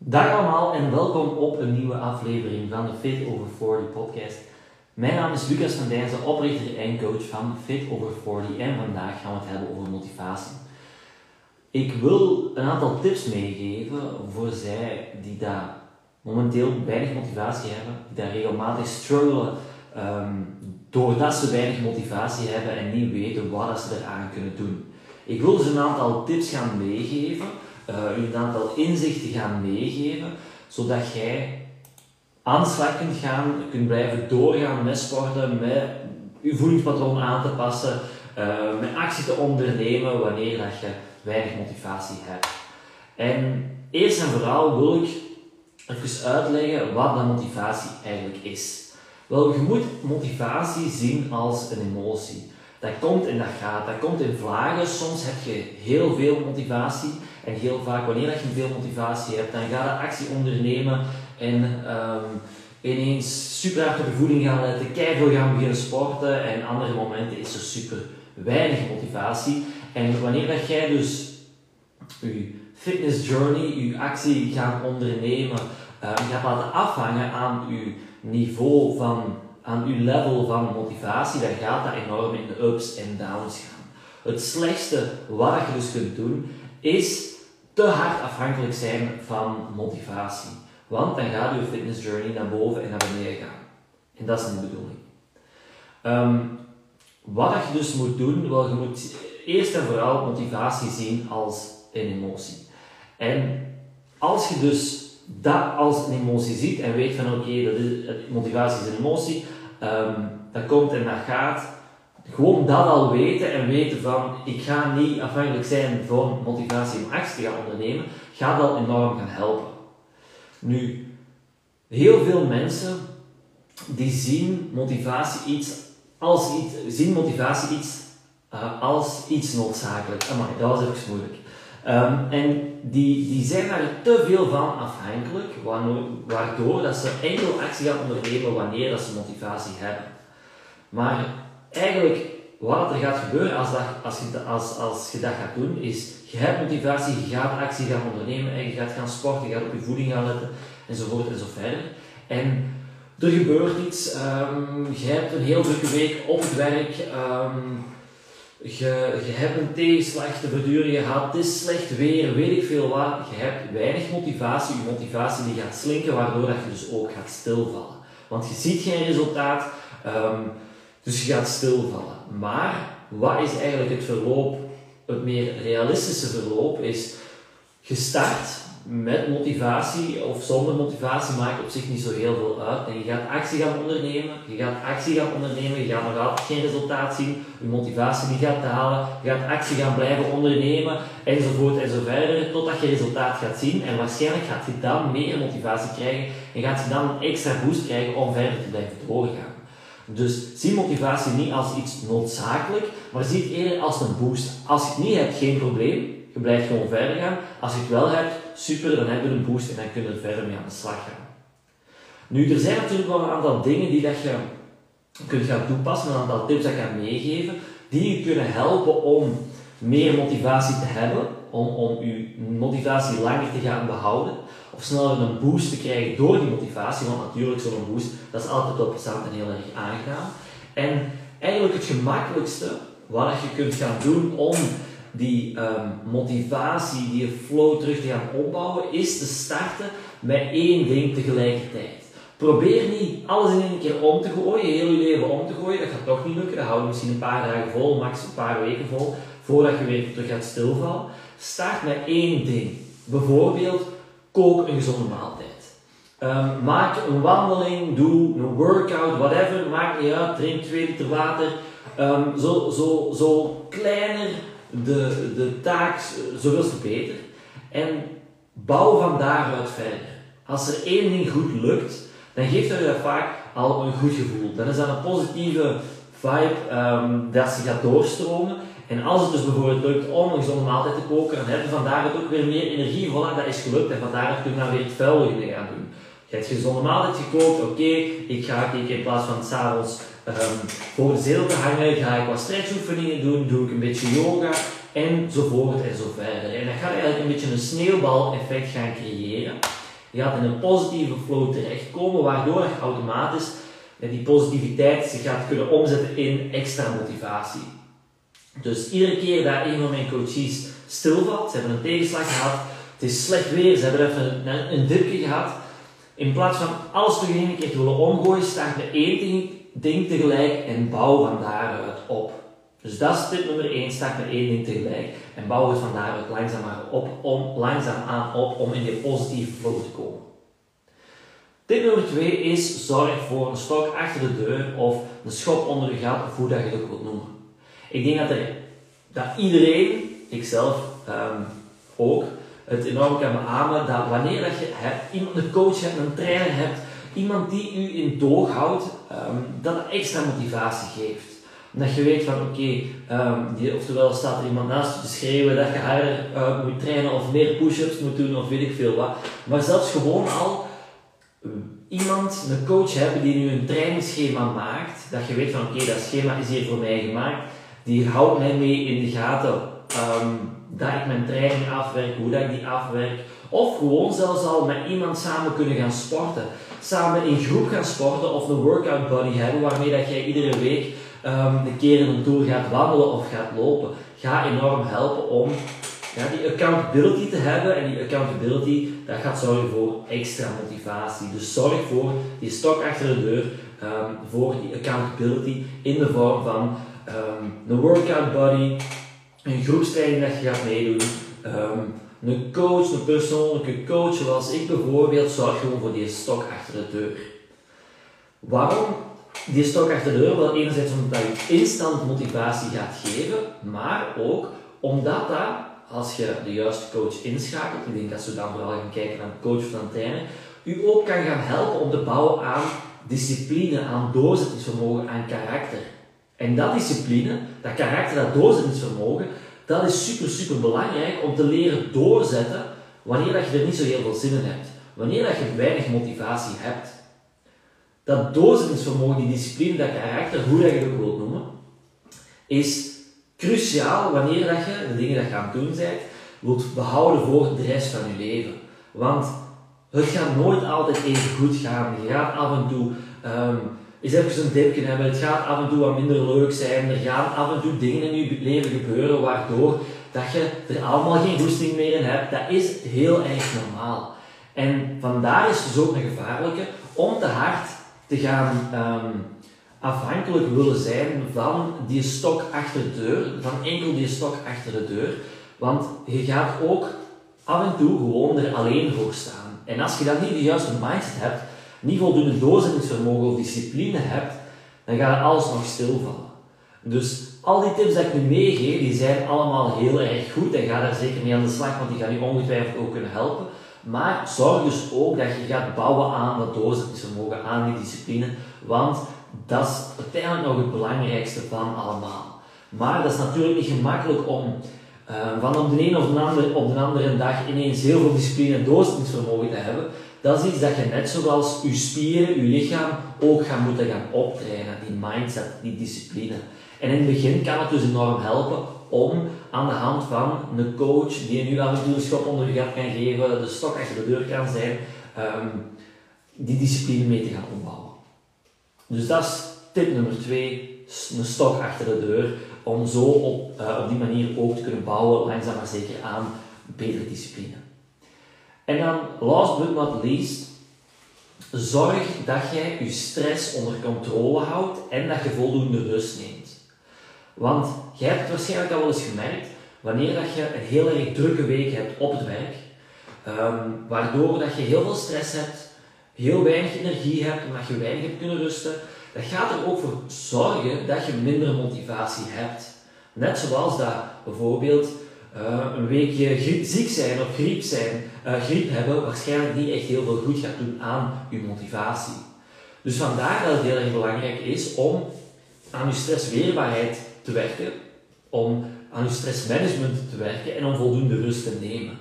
Dag allemaal en welkom op een nieuwe aflevering van de Fit Over 40 podcast. Mijn naam is Lucas van Dijnsen, oprichter en coach van Fit Over 40 en vandaag gaan we het hebben over motivatie. Ik wil een aantal tips meegeven voor zij die daar momenteel weinig motivatie hebben, die daar regelmatig struggelen um, doordat ze weinig motivatie hebben en niet weten wat ze eraan kunnen doen. Ik wil ze een aantal tips gaan meegeven u een aantal inzichten gaan meegeven, zodat jij aan de slag kunt gaan, kunt blijven doorgaan met sporten, met je voedingspatroon aan te passen, uh, met actie te ondernemen wanneer dat je weinig motivatie hebt. En eerst en vooral wil ik even uitleggen wat dat motivatie eigenlijk is. Wel, je moet motivatie zien als een emotie. Dat komt en dat gaat, dat komt in vlagen. Soms heb je heel veel motivatie en heel vaak, wanneer je veel motivatie hebt, dan ga je actie ondernemen en um, ineens super hard op je voeding gaan letten, keihard gaan beginnen sporten en andere momenten is er super weinig motivatie. En wanneer dat jij dus je fitness journey, je actie gaat ondernemen, um, gaat laten afhangen aan je niveau van, aan je level van motivatie, dan gaat dat enorm in de ups en downs gaan. Het slechtste wat je dus kunt doen, is te hard afhankelijk zijn van motivatie. Want dan gaat je fitness journey naar boven en naar beneden gaan. En dat is niet de bedoeling. Um, wat je dus moet doen, wel, je moet eerst en vooral motivatie zien als een emotie. En als je dus dat als een emotie ziet en weet van oké, okay, motivatie is een emotie, um, dat komt en dat gaat, gewoon dat al weten en weten van ik ga niet afhankelijk zijn van motivatie om actie te gaan ondernemen, gaat al enorm gaan helpen. Nu, heel veel mensen die zien motivatie iets als iets, zien motivatie iets uh, als iets noodzakelijk. Dat was even moeilijk. Um, en die, die zijn daar te veel van afhankelijk, waardoor dat ze enkel actie gaan ondernemen wanneer dat ze motivatie hebben. Maar eigenlijk wat er gaat gebeuren als, dat, als, je, als, je dat gaat doen, is je hebt motivatie, je gaat actie gaan ondernemen en je gaat gaan sporten, je gaat op je voeding gaan letten enzovoort en zo verder. En er gebeurt iets, um, je hebt een heel drukke week op het werk, um, je, je hebt een tegenslag te verduren gehad, het is slecht weer, weet ik veel wat. Je hebt weinig motivatie, je motivatie die gaat slinken, waardoor dat je dus ook gaat stilvallen. Want je ziet geen resultaat. Um, dus je gaat stilvallen. Maar wat is eigenlijk het verloop, het meer realistische verloop, is je start met motivatie of zonder motivatie maakt op zich niet zo heel veel uit. En je gaat actie gaan ondernemen, je gaat actie gaan ondernemen, je gaat nog altijd geen resultaat zien, je motivatie niet gaat dalen, je gaat actie gaan blijven ondernemen, enzovoort en zo verder, totdat je resultaat gaat zien. En waarschijnlijk gaat je dan meer motivatie krijgen en gaat je dan een extra boost krijgen om verder te blijven doorgaan. Dus zie motivatie niet als iets noodzakelijk, maar zie het eerder als een boost. Als je het niet hebt, geen probleem. Je blijft gewoon verder gaan. Als je het wel hebt, super, dan heb je een boost en dan kun je er verder mee aan de slag gaan. Nu, er zijn natuurlijk wel een aantal dingen die dat je kunt gaan toepassen, een aantal tips dat ik ga meegeven, die je kunnen helpen om meer motivatie te hebben, om, om je motivatie langer te gaan behouden of sneller een boost te krijgen door die motivatie. Want natuurlijk, zo'n boost, dat is altijd wel plezant en heel erg aangenaam. En eigenlijk het gemakkelijkste wat je kunt gaan doen om die um, motivatie, die flow terug te gaan opbouwen, is te starten met één ding tegelijkertijd. Probeer niet alles in één keer om te gooien, heel je leven om te gooien. Dat gaat toch niet lukken. Dat houdt misschien een paar dagen vol, max een paar weken vol, voordat je weer terug gaat stilvallen. Start met één ding. Bijvoorbeeld kook een gezonde maaltijd. Um, maak een wandeling, doe een workout, whatever, maakt niet uit, drink 2 liter water. Um, zo, zo, zo kleiner de, de taak, zoveel te beter. En bouw van daaruit verder. Als er één ding goed lukt, dan geeft dat je vaak al een goed gevoel. Dan is dat een positieve vibe um, dat ze gaat doorstromen. En als het dus bijvoorbeeld lukt om een gezonde maaltijd te koken, dan heb je vandaar het ook weer meer energie. Voilà, dat is gelukt en vandaar kun je dan weer het vuilende gaan doen. Je hebt gezonde maaltijd gekookt, oké, ik ga in plaats van s'avonds um, voor de zetel te hangen, ga ik wat stretchoefeningen doen, doe ik een beetje yoga enzovoort en zo verder. En dat gaat eigenlijk een beetje een sneeuwbal-effect gaan creëren. Je gaat in een positieve flow terechtkomen, waardoor je automatisch die positiviteit zich gaat kunnen omzetten in extra motivatie. Dus iedere keer dat een van mijn coaches stilvalt, ze hebben een tegenslag gehad, het is slecht weer, ze hebben even een, dipje gehad, in plaats van alles terug een keer te willen omgooien, start met één ding tegelijk en bouw van daaruit op. Dus dat is tip nummer 1, start met één ding tegelijk en bouw het van daaruit langzaam, op, om, langzaam aan op om in die positieve flow te komen. Tip nummer 2 is zorg voor een stok achter de deur of een schop onder je gat of hoe dat je het ook wilt noemen. Ik denk dat, er, dat iedereen, ikzelf um, ook, het enorm kan beamen dat wanneer dat je hebt, iemand, een coach hebt, een trainer hebt, iemand die u in toog houdt, um, dat extra motivatie geeft. Dat je weet van oké, okay, um, oftewel staat er iemand naast je te schreeuwen dat je harder uh, moet trainen of meer push-ups moet doen of weet ik veel wat. Maar zelfs gewoon al iemand, een coach hebben die nu een trainingsschema maakt, dat je weet van oké, dat schema is hier voor mij gemaakt, die houdt mij mee in de gaten um, dat ik mijn training afwerk, hoe dat ik die afwerk. Of gewoon zelfs al met iemand samen kunnen gaan sporten. Samen in groep gaan sporten of een workout buddy hebben waarmee dat jij iedere week um, een keer in een tour gaat wandelen of gaat lopen. Ga enorm helpen om ja, die accountability te hebben. En die accountability, dat gaat zorgen voor extra motivatie. Dus zorg voor die stok achter de deur, um, voor die accountability in de vorm van um, een workout buddy, een groepstraining dat je gaat meedoen, een coach, een persoonlijke coach zoals ik bijvoorbeeld, zorg gewoon voor die stok achter de deur. Waarom die stok achter de deur? Wel enerzijds omdat je instant motivatie gaat geven, maar ook omdat dat, als je de juiste coach inschakelt, ik denk dat ze dan vooral gaan kijken naar coach trainer, u ook kan gaan helpen om te bouwen aan discipline, aan doorzettingsvermogen, aan karakter. En dat discipline, dat karakter, dat doorzettingsvermogen, dat is super, super belangrijk om te leren doorzetten wanneer dat je er niet zo heel veel zin in hebt. Wanneer dat je weinig motivatie hebt. Dat doorzettingsvermogen, die discipline, dat karakter, hoe dat je het ook wilt noemen, is cruciaal wanneer dat je de dingen dat je aan het doen bent, wilt behouden voor de rest van je leven. Want het gaat nooit altijd even goed gaan. Je gaat af en toe um, eens even een dipje hebben. Het gaat af en toe wat minder leuk zijn. Er gaan af en toe dingen in je leven gebeuren waardoor dat je er allemaal geen goesting meer in hebt. Dat is heel erg normaal. En vandaar is het dus een gevaarlijke om te hard te gaan um, afhankelijk willen zijn van die stok achter de deur, van enkel die stok achter de deur. Want je gaat ook af en toe gewoon er alleen voor staan. En als je dan niet de juiste mindset hebt, niet voldoende doorzettingsvermogen of discipline hebt, dan gaat alles nog stilvallen. Dus al die tips die ik nu meegeef, die zijn allemaal heel erg goed en ga daar zeker mee aan de slag, want die gaan je ongetwijfeld ook kunnen helpen. Maar zorg dus ook dat je gaat bouwen aan dat doorzettingsvermogen, aan die discipline, want dat is uiteindelijk nog het belangrijkste van allemaal. Maar dat is natuurlijk niet gemakkelijk om uh, van op de een of de andere, op de andere dag ineens heel veel discipline en doorzettingsvermogen te hebben. Dat is iets dat je net zoals je spieren, je lichaam ook gaat moeten gaan optrainen. Die mindset, die discipline. En in het begin kan het dus enorm helpen om aan de hand van een coach die nu af en toe een schop onder je gat kan geven, de stok achter de deur kan zijn, um, die discipline mee te gaan opbouwen. Dus dat is tip nummer twee, een stok achter de deur, om zo op, uh, op die manier ook te kunnen bouwen, langzaam maar zeker aan betere discipline. En dan, last but not least, zorg dat jij je stress onder controle houdt en dat je voldoende rust neemt. Want jij hebt het waarschijnlijk al wel eens gemerkt, wanneer dat je een heel erg drukke week hebt op het werk, um, waardoor dat je heel veel stress hebt, heel weinig energie hebt, omdat je weinig hebt kunnen rusten, dat gaat er ook voor zorgen dat je minder motivatie hebt. Net zoals dat bijvoorbeeld uh, een weekje ziek zijn of griep, zijn, uh, griep hebben, waarschijnlijk niet echt heel veel goed gaat doen aan je motivatie. Dus vandaar dat het heel erg belangrijk is om aan je stressweerbaarheid te werken, om aan je stressmanagement te werken en om voldoende rust te nemen.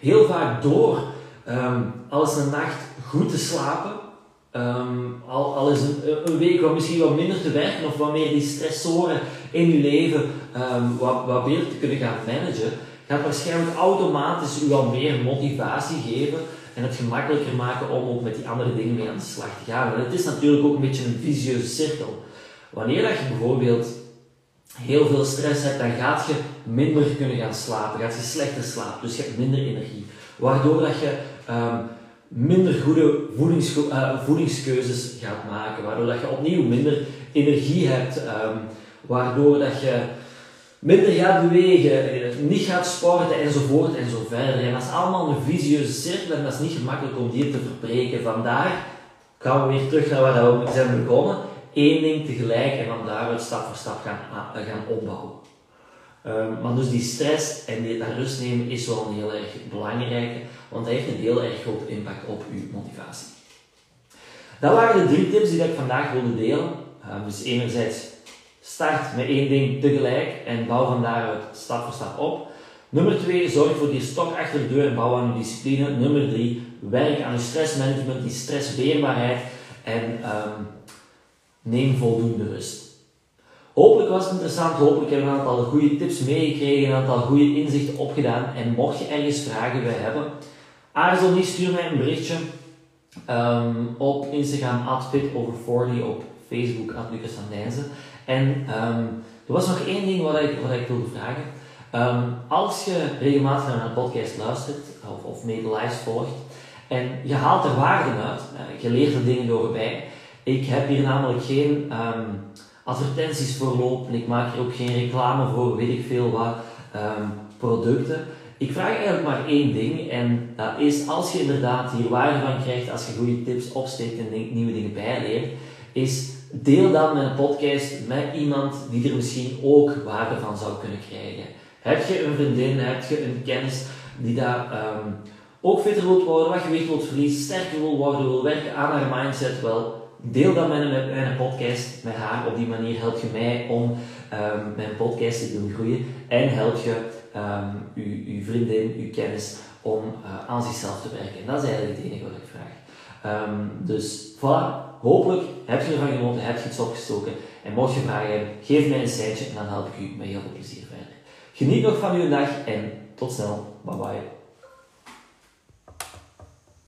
Heel vaak door um, als een nacht goed te slapen, um, al, al is een, week wat misschien wat minder te werken of wat meer die stressoren in je leven um, wat, wat beter te kunnen gaan managen, gaat waarschijnlijk automatisch u al meer motivatie geven en het gemakkelijker maken om ook met die andere dingen mee aan de slag te gaan. En het is natuurlijk ook een beetje een visieuze cirkel. Wanneer dat je bijvoorbeeld heel veel stress hebt, dan gaat je minder kunnen gaan slapen, gaat je slechter slapen, dus je hebt minder energie. Waardoor dat je um, minder goede uh, voedingskeuzes gaat maken, waardoor dat je opnieuw minder energie hebt, um, waardoor dat je minder gaat bewegen, eh, niet gaat sporten enzovoort en zo verder. En dat is allemaal een visieuze cirkel en dat is niet gemakkelijk om die te verbreken. Vandaar gaan we weer terug naar waar we zijn begonnen. Eén ding tegelijk en van daaruit stap voor stap gaan, gaan opbouwen. Um, maar dus die stress en die, dat rust nemen is wel een heel erg belangrijke, want dat heeft een heel erg groot impact op uw motivatie. Dat waren de drie tips die ik vandaag wilde delen. Um, dus enerzijds Start met één ding tegelijk en bouw van daaruit stap voor stap op. Nummer 2, zorg voor die stok achter de deur en bouw aan je discipline. Nummer 3, werk aan je stressmanagement, die stressweerbaarheid en um, neem voldoende rust. Hopelijk was het interessant, hopelijk hebben we een aantal goede tips meegekregen, een aantal goede inzichten opgedaan. En mocht je ergens vragen bij hebben, aarzel niet, stuur mij een berichtje um, op Instagram, at fitover40, op Facebook, Lucas van. En um, er was nog één ding wat ik, wat ik wilde vragen. Um, als je regelmatig naar een podcast luistert, of, of live volgt, en je haalt er waarde uit, uh, je leert er dingen door bij. Ik heb hier namelijk geen advertenties voor lopen, ik maak hier ook geen reclame voor, weet ik veel wat, producten. Ik vraag eigenlijk maar één ding, en dat is als je inderdaad hier waarde van krijgt, als je goede tips opsteekt en nieuwe dingen bijleert, is deel dan mijn podcast met iemand die er misschien ook waarde van zou kunnen krijgen. Heb je een vriendin, heb je een kennis die daar um, ook fitter wilt worden, wat gewicht wilt verliezen, sterker wil worden, wil werken aan haar mindset, wel, deel dan mijn, mijn podcast met haar. Op die manier help je mij om um, mijn podcast te doen groeien en help je um, uw, uw vriendin, uw kennis om uh, aan zichzelf te werken. En dat is eigenlijk het enige wat ik vraag. Um, dus voilà, hopelijk heb je ervan genoten, heb je iets opgestoken. En mocht je vragen hebben, geef mij een seintje en dan help ik u met heel veel plezier verder. Geniet nog van uw dag en tot snel. Bye bye.